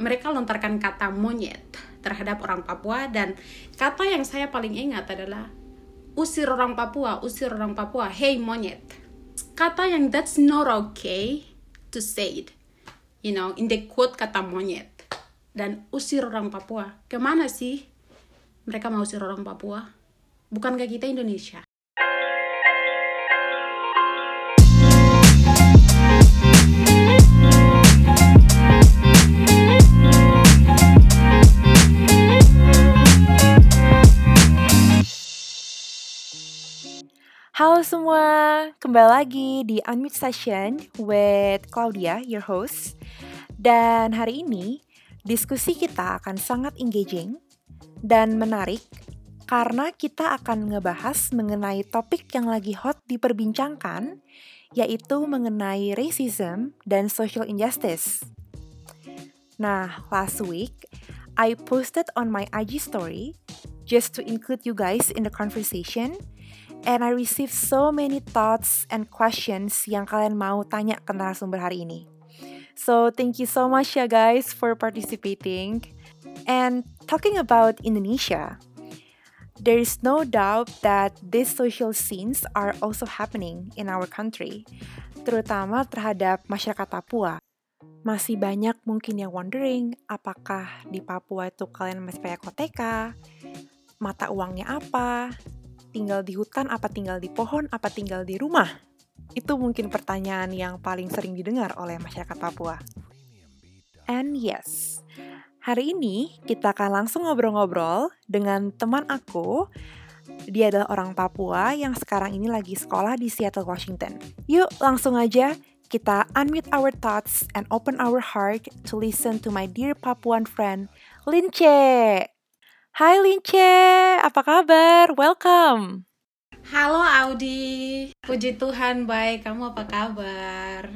mereka lontarkan kata monyet terhadap orang Papua dan kata yang saya paling ingat adalah usir orang Papua, usir orang Papua, hey monyet. Kata yang that's not okay to say it. You know, in the quote kata monyet. Dan usir orang Papua. Ke mana sih mereka mau usir orang Papua? Bukankah kita Indonesia? Halo semua, kembali lagi di Unmute Session with Claudia, your host. Dan hari ini, diskusi kita akan sangat engaging dan menarik karena kita akan ngebahas mengenai topik yang lagi hot diperbincangkan, yaitu mengenai racism dan social injustice. Nah, last week, I posted on my IG story just to include you guys in the conversation – And I received so many thoughts and questions yang kalian mau tanya ke narasumber hari ini. So thank you so much ya guys for participating. And talking about Indonesia, there is no doubt that these social scenes are also happening in our country, terutama terhadap masyarakat Papua. Masih banyak mungkin yang wondering, apakah di Papua itu kalian masih pakai koteka, mata uangnya apa, tinggal di hutan, apa tinggal di pohon, apa tinggal di rumah? Itu mungkin pertanyaan yang paling sering didengar oleh masyarakat Papua. And yes, hari ini kita akan langsung ngobrol-ngobrol dengan teman aku. Dia adalah orang Papua yang sekarang ini lagi sekolah di Seattle, Washington. Yuk, langsung aja kita unmute our thoughts and open our heart to listen to my dear Papuan friend, Lince. Hai Lince, apa kabar? Welcome. Halo Audi, puji Tuhan baik. Kamu apa kabar?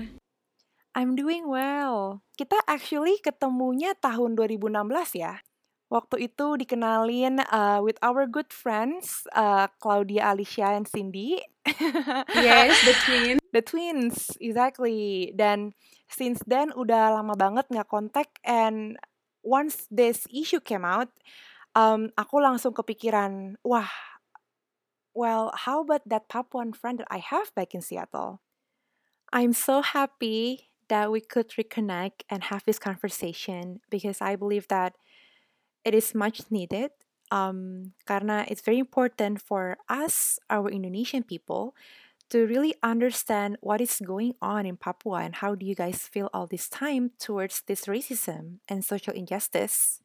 I'm doing well. Kita actually ketemunya tahun 2016 ya. Waktu itu dikenalin uh, with our good friends uh, Claudia, Alicia, and Cindy. yes, the twins. The twins, exactly. Dan since then udah lama banget nggak kontak and once this issue came out, um, aku langsung kepikiran, wah, well, how about that Papuan friend that I have back in Seattle? I'm so happy that we could reconnect and have this conversation because I believe that it is much needed. Um, karena it's very important for us, our Indonesian people, to really understand what is going on in Papua and how do you guys feel all this time towards this racism and social injustice.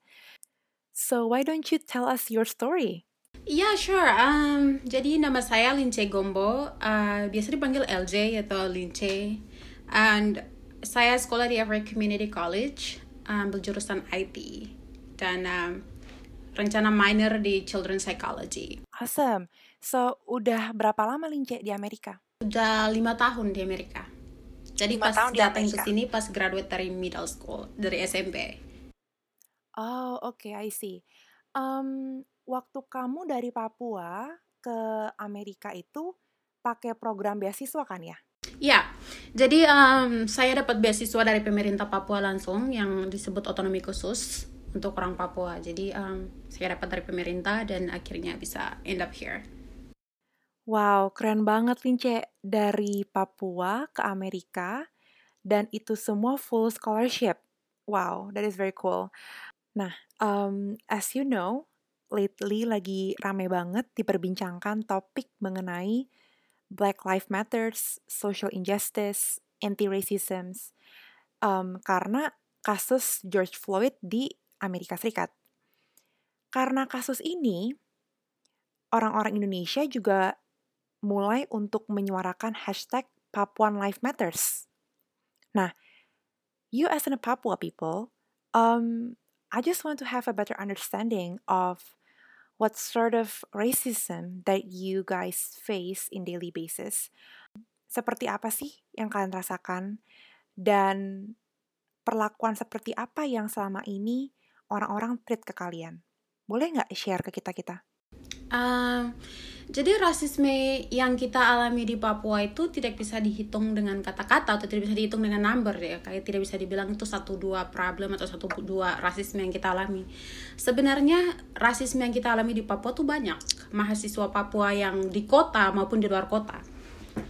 So why don't you tell us your story? Iya, yeah, sure. Um, jadi nama saya Lince Gombo. Uh, biasa dipanggil LJ atau Lince. And saya sekolah di Everett Community College, um, berjurusan IT. Dan um, rencana minor di Children's Psychology. Awesome. So, udah berapa lama Lince di Amerika? Udah lima tahun di Amerika. Jadi pas datang ke sini pas graduate dari middle school, dari SMP. Oh, oke, I see. Um, waktu kamu dari Papua ke Amerika itu pakai program beasiswa kan ya? Ya, jadi um, saya dapat beasiswa dari pemerintah Papua langsung yang disebut otonomi khusus untuk orang Papua. Jadi um, saya dapat dari pemerintah dan akhirnya bisa end up here. Wow, keren banget Lince. Dari Papua ke Amerika dan itu semua full scholarship. Wow, that is very cool. Nah, um, as you know, lately lagi rame banget diperbincangkan topik mengenai Black Lives Matters, social injustice, anti-racism, um, karena kasus George Floyd di Amerika Serikat. Karena kasus ini, orang-orang Indonesia juga mulai untuk menyuarakan hashtag Papuan Life Matters. Nah, you as a Papua people, um, I just want to have a better understanding of what sort of racism that you guys face in daily basis. Seperti apa sih yang kalian rasakan dan perlakuan seperti apa yang selama ini orang-orang treat ke kalian? Boleh nggak share ke kita-kita? Uh, Jadi rasisme yang kita alami di Papua itu tidak bisa dihitung dengan kata-kata atau tidak bisa dihitung dengan number ya. Kayak tidak bisa dibilang itu satu dua problem atau satu dua rasisme yang kita alami. Sebenarnya rasisme yang kita alami di Papua tuh banyak. Mahasiswa Papua yang di kota maupun di luar kota.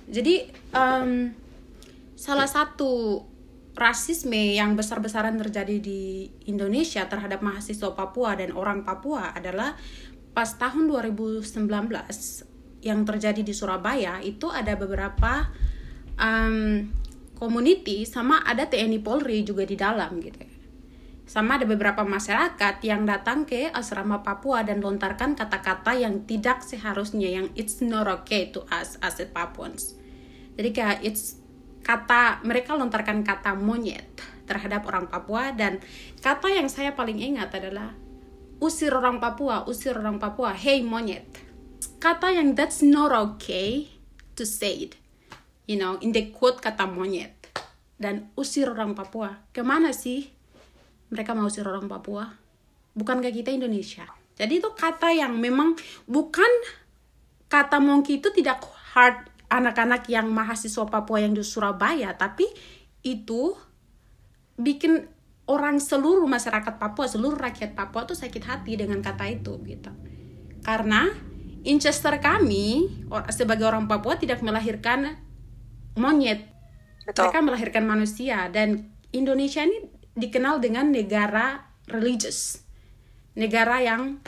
Jadi um, salah satu rasisme yang besar-besaran terjadi di Indonesia terhadap mahasiswa Papua dan orang Papua adalah pas tahun 2019 yang terjadi di Surabaya itu ada beberapa um, community sama ada TNI Polri juga di dalam gitu. Sama ada beberapa masyarakat yang datang ke asrama Papua dan lontarkan kata-kata yang tidak seharusnya yang it's not okay to us as a Papuans. Jadi kayak it's kata mereka lontarkan kata monyet terhadap orang Papua dan kata yang saya paling ingat adalah usir orang Papua, usir orang Papua, hey monyet. Kata yang that's not okay to say it. You know, in the quote kata monyet. Dan usir orang Papua. Ke mana sih mereka mau usir orang Papua? Bukan kayak kita Indonesia. Jadi itu kata yang memang bukan kata monkey itu tidak hard anak-anak yang mahasiswa Papua yang di Surabaya, tapi itu bikin orang seluruh masyarakat Papua, seluruh rakyat Papua tuh sakit hati dengan kata itu gitu. Karena Inchester kami sebagai orang Papua tidak melahirkan monyet. Betul. Mereka melahirkan manusia dan Indonesia ini dikenal dengan negara religious. Negara yang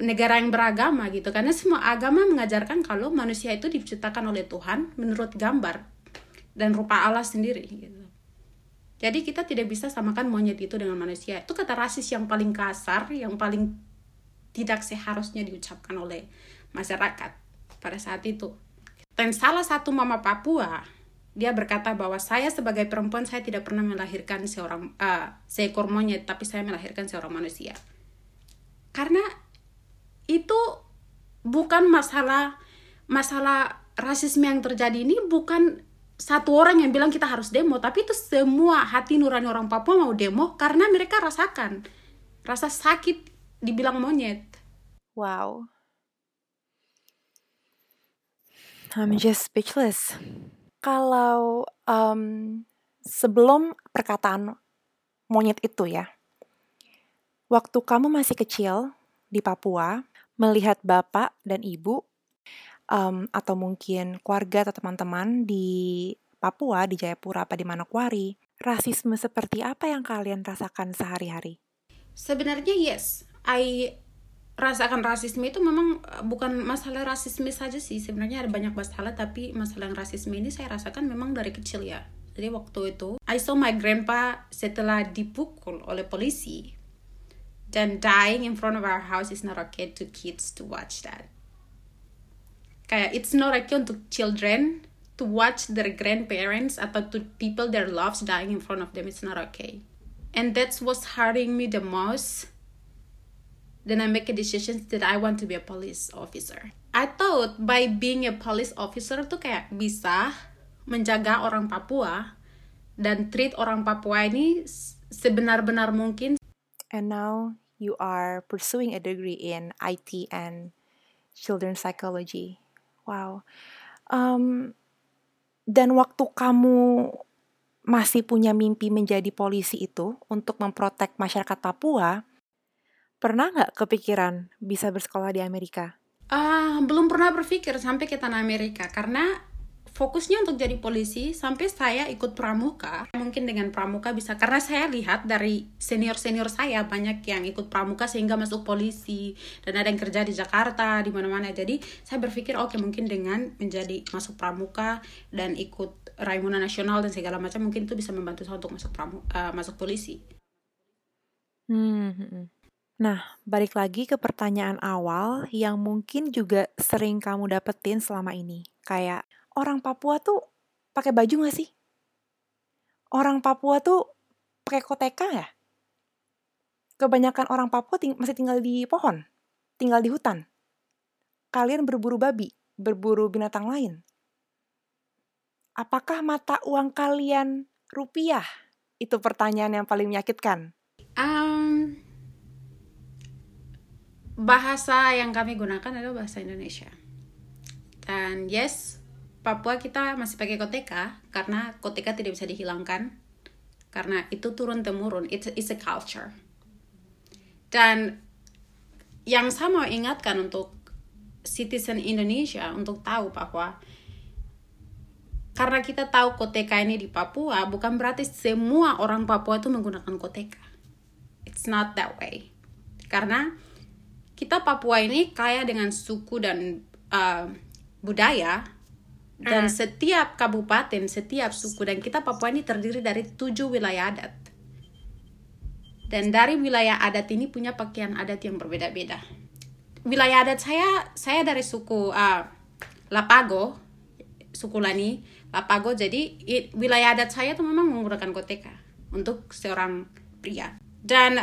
negara yang beragama gitu karena semua agama mengajarkan kalau manusia itu diciptakan oleh Tuhan menurut gambar dan rupa Allah sendiri gitu. Jadi kita tidak bisa samakan monyet itu dengan manusia. Itu kata rasis yang paling kasar, yang paling tidak seharusnya diucapkan oleh masyarakat pada saat itu. Dan salah satu mama Papua, dia berkata bahwa saya sebagai perempuan saya tidak pernah melahirkan seorang uh, seekor monyet, tapi saya melahirkan seorang manusia. Karena itu bukan masalah masalah rasisme yang terjadi ini bukan satu orang yang bilang kita harus demo, tapi itu semua hati nurani orang Papua mau demo karena mereka rasakan rasa sakit dibilang monyet. Wow. I'm just speechless. Kalau um, sebelum perkataan monyet itu ya, waktu kamu masih kecil di Papua, melihat bapak dan ibu um, atau mungkin keluarga atau teman-teman di Papua, di Jayapura, apa di Manokwari, rasisme seperti apa yang kalian rasakan sehari-hari? Sebenarnya yes, I rasakan rasisme itu memang eh, bukan masalah rasisme saja sih sebenarnya ada banyak masalah tapi masalah yang rasisme ini saya rasakan memang dari kecil ya jadi waktu itu I saw my grandpa setelah dipukul oleh polisi dan dying in front of our house is not okay to kids to watch that kayak it's not okay untuk children to watch their grandparents atau to people their loves dying in front of them. It's not okay. And that's what's hurting me the most then I make a decision that I want to be a police officer. I thought by being a police officer tuh kayak bisa menjaga orang Papua dan treat orang Papua ini sebenar-benar mungkin. And now you are pursuing a degree in IT and children's psychology Wow. Um, dan waktu kamu masih punya mimpi menjadi polisi itu untuk memprotek masyarakat Papua, pernah nggak kepikiran bisa bersekolah di Amerika? Uh, belum pernah berpikir sampai ke tanah Amerika karena fokusnya untuk jadi polisi sampai saya ikut pramuka mungkin dengan pramuka bisa karena saya lihat dari senior senior saya banyak yang ikut pramuka sehingga masuk polisi dan ada yang kerja di Jakarta di mana mana jadi saya berpikir oke okay, mungkin dengan menjadi masuk pramuka dan ikut Raimuna Nasional dan segala macam mungkin itu bisa membantu saya untuk masuk pramuka, uh, masuk polisi. Hmm, hmm. Nah, balik lagi ke pertanyaan awal yang mungkin juga sering kamu dapetin selama ini. Kayak, orang Papua tuh pakai baju gak sih? Orang Papua tuh pakai koteka ya? Kebanyakan orang Papua ting masih tinggal di pohon, tinggal di hutan. Kalian berburu babi, berburu binatang lain. Apakah mata uang kalian rupiah? Itu pertanyaan yang paling menyakitkan. Um, bahasa yang kami gunakan adalah bahasa Indonesia dan yes Papua kita masih pakai koteka karena koteka tidak bisa dihilangkan karena itu turun temurun. It's, it's a culture. Dan yang saya mau ingatkan untuk citizen Indonesia untuk tahu bahwa karena kita tahu koteka ini di Papua bukan berarti semua orang Papua itu menggunakan koteka. It's not that way. Karena kita Papua ini kaya dengan suku dan uh, budaya dan setiap kabupaten, setiap suku dan kita Papua ini terdiri dari tujuh wilayah adat. Dan dari wilayah adat ini punya pakaian adat yang berbeda-beda. Wilayah adat saya, saya dari suku uh, Lapago, suku Lani, Lapago. Jadi it, wilayah adat saya tuh memang menggunakan koteka untuk seorang pria. Dan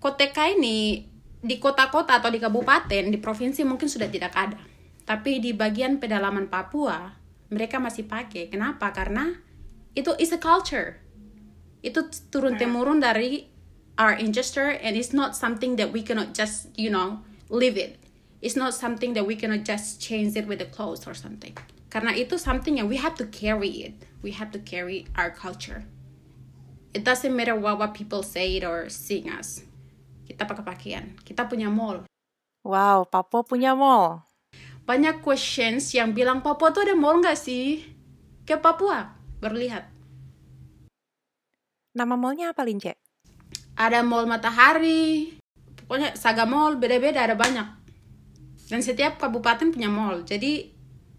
koteka ini di kota-kota atau di kabupaten, di provinsi mungkin sudah tidak ada. Tapi di bagian pedalaman Papua, mereka masih pakai. Kenapa? Karena itu is a culture. Itu turun temurun dari our ancestor and it's not something that we cannot just, you know, live it. It's not something that we cannot just change it with the clothes or something. Karena itu something yang we have to carry it. We have to carry our culture. It doesn't matter what, what people say it or sing us. Kita pakai pakaian. Kita punya mall. Wow, Papua punya mall banyak questions yang bilang Papua tuh ada mall nggak sih? Ke Papua, berlihat. Nama mallnya apa, Lince? Ada mall Matahari, pokoknya Saga Mall, beda-beda, ada banyak. Dan setiap kabupaten punya mall. Jadi,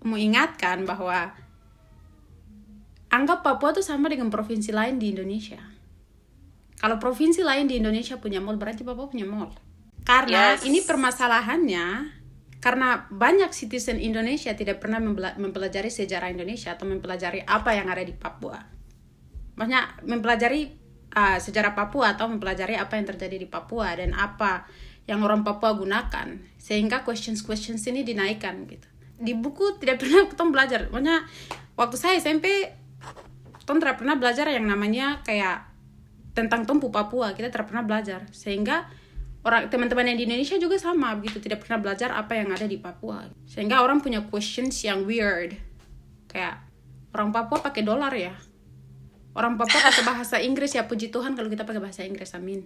mau ingatkan bahwa anggap Papua tuh sama dengan provinsi lain di Indonesia. Kalau provinsi lain di Indonesia punya mall, berarti Papua punya mall. Karena yes. ini permasalahannya karena banyak citizen Indonesia tidak pernah mempelajari sejarah Indonesia atau mempelajari apa yang ada di Papua. Banyak mempelajari uh, sejarah Papua atau mempelajari apa yang terjadi di Papua dan apa yang orang Papua gunakan sehingga questions-questions ini dinaikkan gitu. Di buku tidak pernah kita belajar. Makanya waktu saya SMP kita tidak pernah belajar yang namanya kayak tentang tumpu Papua. Kita tidak pernah belajar sehingga orang teman-teman yang di Indonesia juga sama begitu. Tidak pernah belajar apa yang ada di Papua. Sehingga orang punya questions yang weird. Kayak orang Papua pakai dolar ya? Orang Papua pakai bahasa Inggris ya? Puji Tuhan kalau kita pakai bahasa Inggris amin.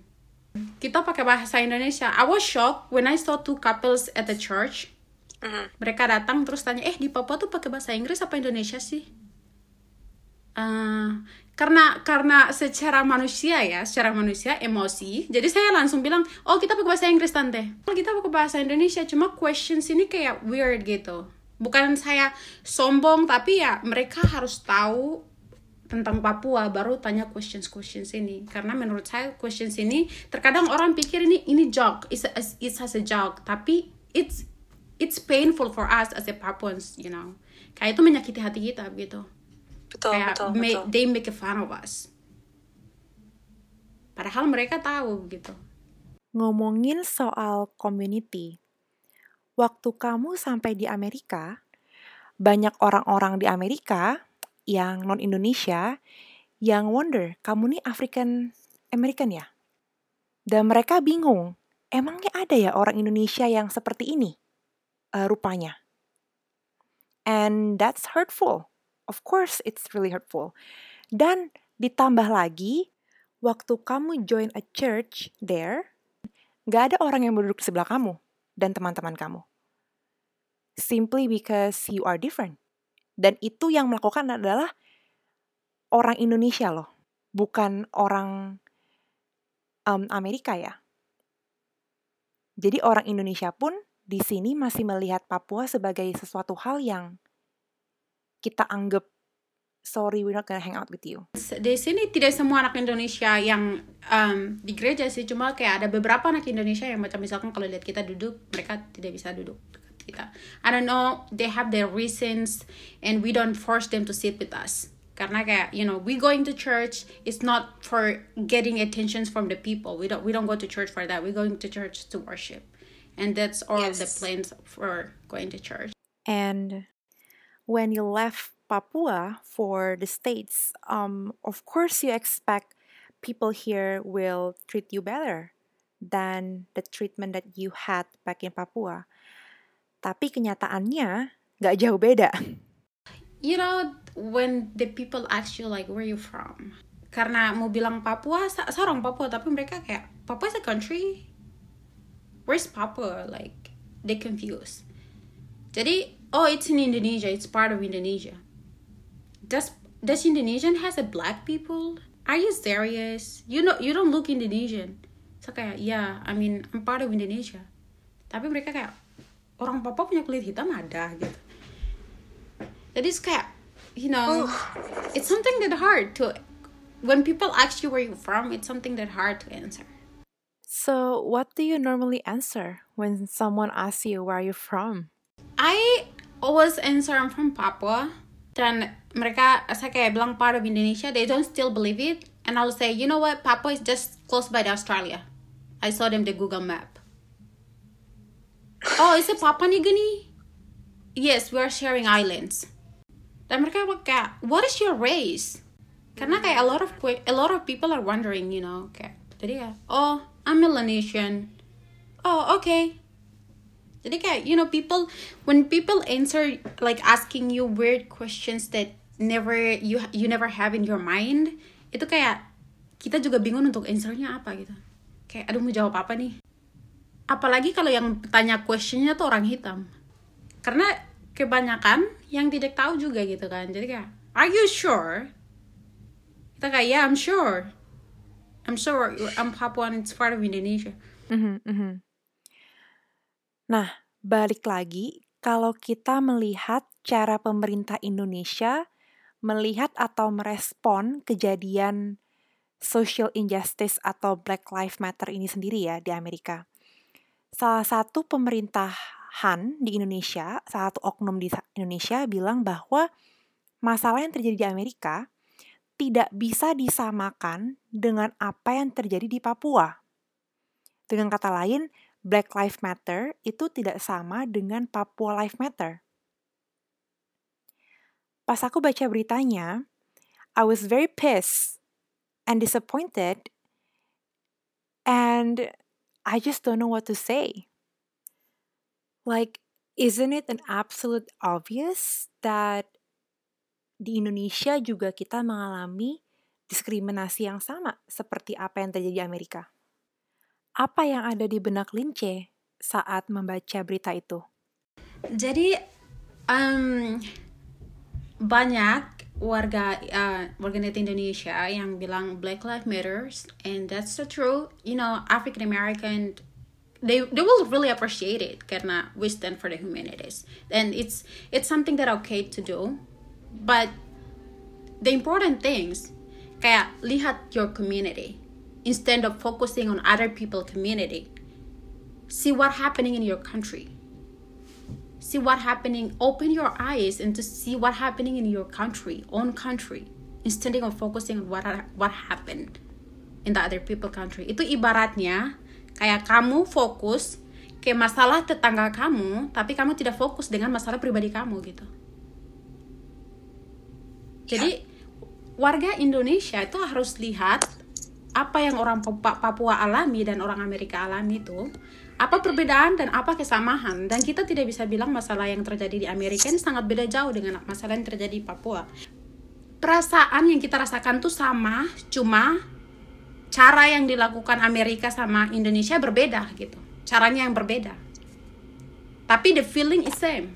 Kita pakai bahasa Indonesia. I was shocked when I saw two couples at the church. Uh-huh. mereka datang terus tanya eh di Papua tuh pakai bahasa Inggris apa Indonesia sih? Uh, karena karena secara manusia ya secara manusia emosi. Jadi saya langsung bilang oh kita pakai bahasa Inggris tante. Kita pakai bahasa Indonesia cuma questions ini kayak weird gitu. Bukan saya sombong tapi ya mereka harus tahu tentang Papua baru tanya questions questions ini. Karena menurut saya questions ini terkadang orang pikir ini ini joke. It's a, it's a joke. Tapi it's it's painful for us as a Papuans you know. Kayak itu menyakiti hati kita gitu betul, kayak betul, make, betul. they make fun of us. Padahal mereka tahu gitu. Ngomongin soal community. Waktu kamu sampai di Amerika banyak orang-orang di Amerika yang non Indonesia yang wonder kamu nih African American ya? Dan mereka bingung emangnya ada ya orang Indonesia yang seperti ini? Uh, rupanya. And that's hurtful Of course, it's really hurtful. Dan ditambah lagi, waktu kamu join a church there, gak ada orang yang duduk di sebelah kamu dan teman-teman kamu. Simply because you are different. Dan itu yang melakukan adalah orang Indonesia loh, bukan orang um, Amerika ya. Jadi orang Indonesia pun di sini masih melihat Papua sebagai sesuatu hal yang kita anggap sorry we're not gonna hang out with you. Di sini tidak semua anak Indonesia yang um, di gereja sih, cuma kayak ada beberapa anak Indonesia yang macam misalkan kalau lihat kita duduk, mereka tidak bisa duduk kita. I don't know, they have their reasons and we don't force them to sit with us. Karena kayak you know, we going to church is not for getting attentions from the people. We don't we don't go to church for that. We're going to church to worship. And that's all yes. the plans for going to church. And when you left Papua for the States, um, of course you expect people here will treat you better than the treatment that you had back in Papua. Tapi kenyataannya, nggak jauh beda. You know, when the people ask you like where you from, karena mau bilang Papua, saya orang Papua, tapi mereka kayak Papua is a country. Where's Papua? Like they confused. Jadi, oh it's in Indonesia, it's part of Indonesia. Does does Indonesian has a black people? Are you serious? You know you don't look Indonesian. So kayak, yeah, I mean I'm part of Indonesia. Tapi mereka kayak orang Papua punya kulit hitam ada gitu. Jadi kayak you know, oh. it's something that hard to when people ask you where you're from, it's something that hard to answer. So, what do you normally answer when someone asks you where you're from? I always answer I'm from Papua. Dan mereka, saya kayak bilang part of Indonesia, they don't still believe it. And I'll say, you know what, Papua is just close by the Australia. I saw them the Google map. Oh, is it Papua New Guinea? Yes, we are sharing islands. Dan mereka kayak, what is your race? Karena kayak a lot of a lot of people are wondering, you know, kayak jadi ya, oh, I'm Melanesian. Oh, okay. Jadi kayak you know people when people answer like asking you weird questions that never you you never have in your mind, itu kayak kita juga bingung untuk answernya apa gitu. Kayak aduh mau jawab apa nih? Apalagi kalau yang tanya questionnya tuh orang hitam. Karena kebanyakan yang tidak tahu juga gitu kan jadi kayak are you sure kita kayak yeah I'm sure I'm sure I'm Papua and it's part of Indonesia mm -hmm. Nah balik lagi kalau kita melihat cara pemerintah Indonesia melihat atau merespon kejadian social injustice atau Black Lives Matter ini sendiri ya di Amerika. Salah satu pemerintah Han di Indonesia, salah satu oknum di Indonesia bilang bahwa masalah yang terjadi di Amerika tidak bisa disamakan dengan apa yang terjadi di Papua. Dengan kata lain, Black Lives Matter itu tidak sama dengan Papua Lives Matter. Pas aku baca beritanya, I was very pissed and disappointed and I just don't know what to say. Like, isn't it an absolute obvious that di Indonesia juga kita mengalami diskriminasi yang sama seperti apa yang terjadi di Amerika? Apa yang ada di benak Lince saat membaca berita itu? Jadi um, banyak warga uh, warga net Indonesia yang bilang Black Lives Matters and that's so true. You know, African American they they will really appreciate it karena we stand for the humanities and it's it's something that okay to do but the important things kayak lihat your community instead of focusing on other people community. See what happening in your country. See what happening open your eyes and to see what happening in your country own country instead of focusing on what what happened in the other people country. Itu ibaratnya Kayak kamu fokus ke masalah tetangga kamu, tapi kamu tidak fokus dengan masalah pribadi kamu gitu. Jadi warga Indonesia itu harus lihat apa yang orang Papua alami dan orang Amerika alami itu apa perbedaan dan apa kesamaan dan kita tidak bisa bilang masalah yang terjadi di Amerika ini sangat beda jauh dengan masalah yang terjadi di Papua. Perasaan yang kita rasakan tuh sama cuma cara yang dilakukan Amerika sama Indonesia berbeda gitu. Caranya yang berbeda. Tapi the feeling is same.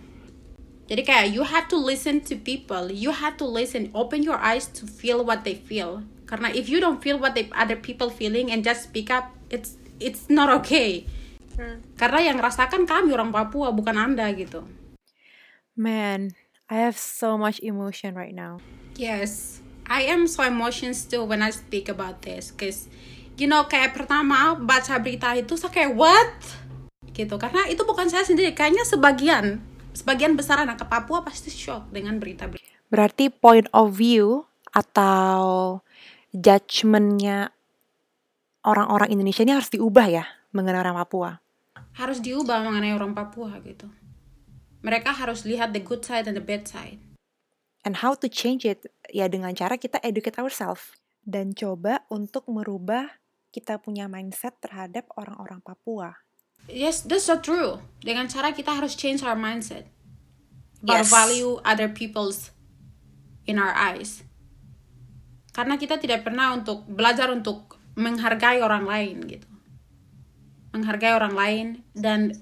Jadi kayak you have to listen to people. You have to listen. Open your eyes to feel what they feel karena if you don't feel what the other people feeling and just speak up it's it's not okay. Hmm. karena yang rasakan kami orang Papua bukan anda gitu. Man I have so much emotion right now. Yes I am so emotions still when I speak about this cause you know kayak pertama baca berita itu saya kayak what? Gitu karena itu bukan saya sendiri kayaknya sebagian sebagian besar anak ke Papua pasti shock dengan berita-berita. Berarti point of view atau judgementnya orang-orang Indonesia ini harus diubah ya mengenai orang Papua harus diubah mengenai orang Papua gitu mereka harus lihat the good side and the bad side and how to change it ya dengan cara kita educate ourselves dan coba untuk merubah kita punya mindset terhadap orang-orang Papua. Yes, that's so true. Dengan cara kita harus change our mindset. Yes. value other people's in our eyes. Karena kita tidak pernah untuk belajar untuk menghargai orang lain gitu. Menghargai orang lain dan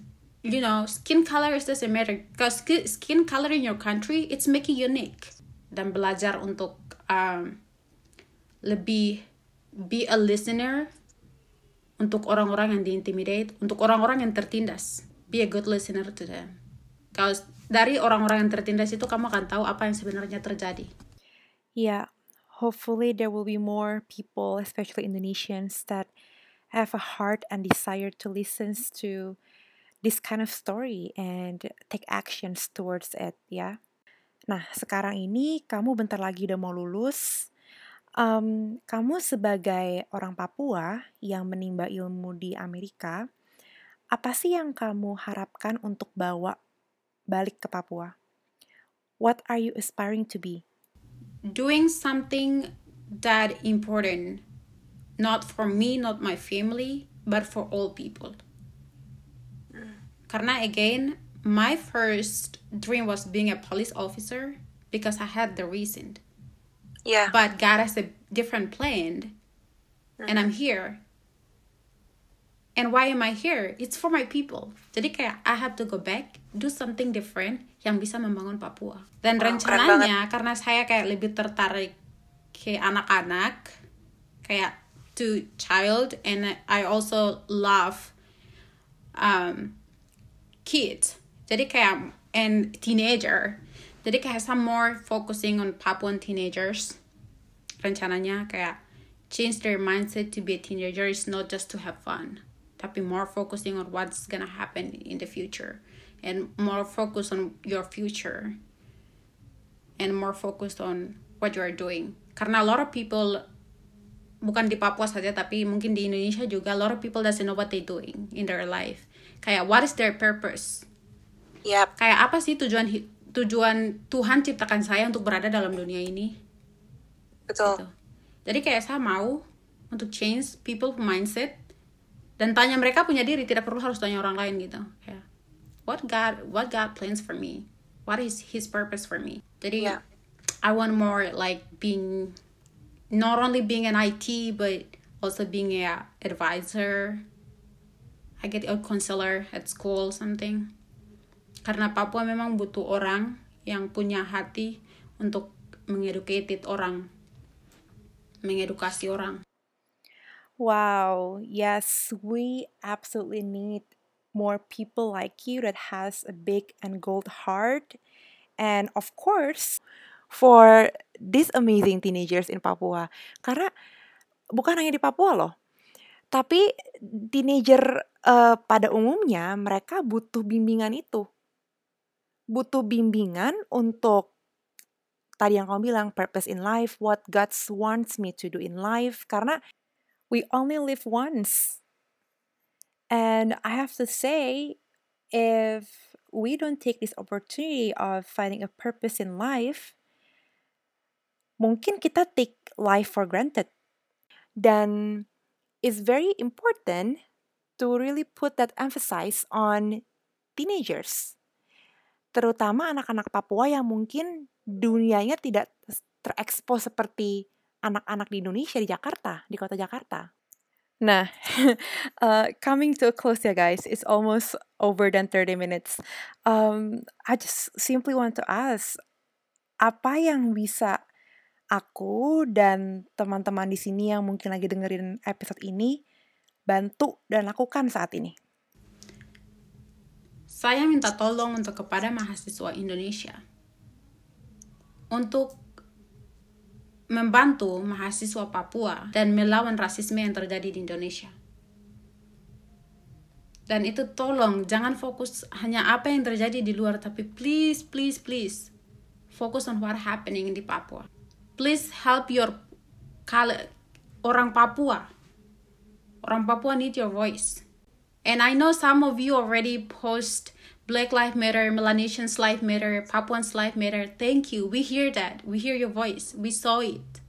you know, skin color is doesn't matter because ski- skin color in your country it's make you unique. Dan belajar untuk um, lebih be a listener untuk orang-orang yang diintimidate, untuk orang-orang yang tertindas. Be a good listener to them. Kalau dari orang-orang yang tertindas itu kamu akan tahu apa yang sebenarnya terjadi. Yeah, hopefully there will be more people, especially Indonesians, that have a heart and desire to listen to this kind of story and take actions towards it, ya. Nah, sekarang ini kamu bentar lagi udah mau lulus. Em, kamu sebagai orang Papua yang menimba ilmu di Amerika, apa sih yang kamu harapkan untuk bawa balik ke Papua? What are you aspiring to be? Doing something that important, not for me, not my family, but for all people. Karena again, my first dream was being a police officer because I had the reason. Yeah. but God has a different plan and I'm mm-hmm. here and why am I here? It's for my people. Jadi kayak I have to go back do something different yang bisa membangun Papua. Dan keren rencananya karena saya kayak lebih tertarik ke anak-anak kayak to child and I also love um, kids. Jadi kayak and teenager. Jadi kayak some more focusing on Papuan teenagers. Rencananya kayak change their mindset to be a teenager is not just to have fun tapi more focusing on what's gonna happen in the future and more focus on your future and more focused on what you are doing karena a lot of people bukan di Papua saja tapi mungkin di Indonesia juga a lot of people doesn't know what they doing in their life kayak what is their purpose Yep. kayak apa sih tujuan tujuan Tuhan ciptakan saya untuk berada dalam dunia ini Betul. gitu. jadi kayak saya mau untuk change people mindset dan tanya mereka punya diri tidak perlu harus tanya orang lain gitu. Kayak what God what God plans for me? What is His purpose for me? Jadi Yeah. I want more like being not only being an IT but also being a advisor. I get a counselor at school something. Karena Papua memang butuh orang yang punya hati untuk mengeducated orang mengedukasi orang Wow, yes, we absolutely need more people like you that has a big and gold heart. And of course, for these amazing teenagers in Papua. Karena bukan hanya di Papua loh. Tapi teenager eh, pada umumnya mereka butuh bimbingan itu. Butuh bimbingan untuk tadi yang kamu bilang purpose in life, what God wants me to do in life karena we only live once. And I have to say, if we don't take this opportunity of finding a purpose in life, mungkin kita take life for granted. Dan it's very important to really put that emphasis on teenagers. Terutama anak-anak Papua yang mungkin dunianya tidak terekspos seperti anak-anak di Indonesia di Jakarta, di kota Jakarta. Nah, uh, coming to a close ya guys, it's almost over than 30 minutes. Um, I just simply want to ask, apa yang bisa aku dan teman-teman di sini yang mungkin lagi dengerin episode ini bantu dan lakukan saat ini? saya minta tolong untuk kepada mahasiswa Indonesia untuk membantu mahasiswa Papua dan melawan rasisme yang terjadi di Indonesia. Dan itu tolong jangan fokus hanya apa yang terjadi di luar tapi please please please fokus on what happening di Papua. Please help your orang Papua. Orang Papua need your voice. And I know some of you already post Black Lives Matter, Melanesians Life Matter, Papuans Life Matter. Thank you. We hear that. We hear your voice. We saw it.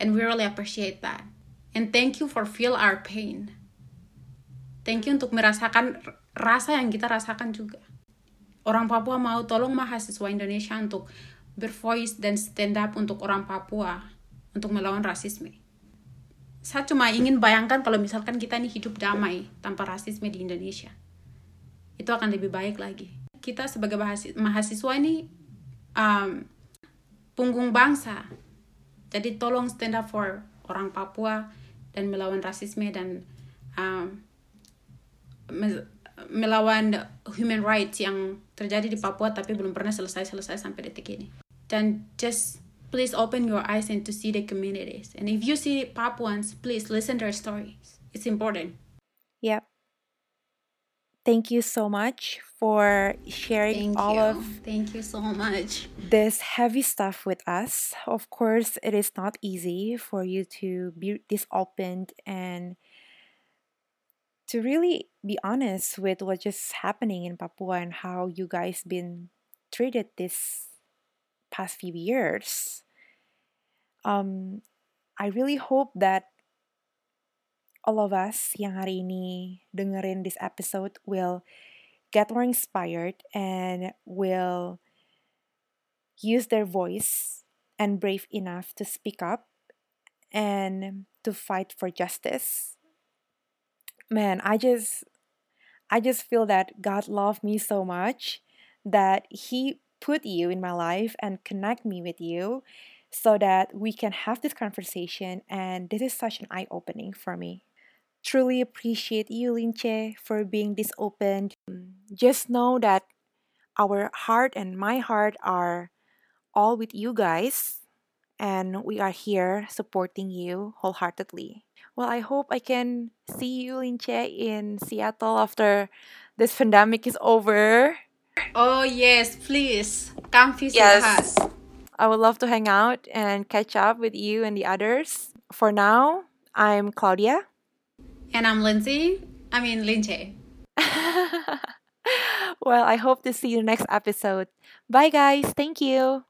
And we really appreciate that. And thank you for feel our pain. Thank you untuk merasakan rasa yang kita rasakan juga. orang Papua mau tolong mahasiswa Indonesia untuk bervoice dan stand up untuk orang Papua untuk melawan rasisme. Saya cuma ingin bayangkan kalau misalkan kita ini hidup damai tanpa rasisme di Indonesia. Itu akan lebih baik lagi. Kita sebagai mahasiswa ini um, punggung bangsa. Jadi tolong stand up for orang Papua dan melawan rasisme dan um, melawan human rights yang terjadi di Papua tapi belum pernah selesai-selesai sampai detik ini. Dan just please open your eyes and to see the communities. And if you see Papuans, please listen their stories. It's important. Yep. Thank you so much for sharing Thank all you. of Thank you so much. this heavy stuff with us. Of course, it is not easy for you to be this open and to really be honest with what's just happening in Papua and how you guys been treated this past few years. Um, I really hope that all of us yang hari ini dengerin this episode will get more inspired and will use their voice and brave enough to speak up and to fight for justice. Man, I just I just feel that God loved me so much that he put you in my life and connect me with you so that we can have this conversation and this is such an eye opening for me. Truly appreciate you Linche for being this open. Just know that our heart and my heart are all with you guys and we are here supporting you wholeheartedly. Well, I hope I can see you, Linche, in Seattle after this pandemic is over. Oh yes, please come visit Yes. us. I would love to hang out and catch up with you and the others. For now, I'm Claudia. And I'm Lindsay. I mean Linche. well, I hope to see you next episode. Bye, guys. Thank you.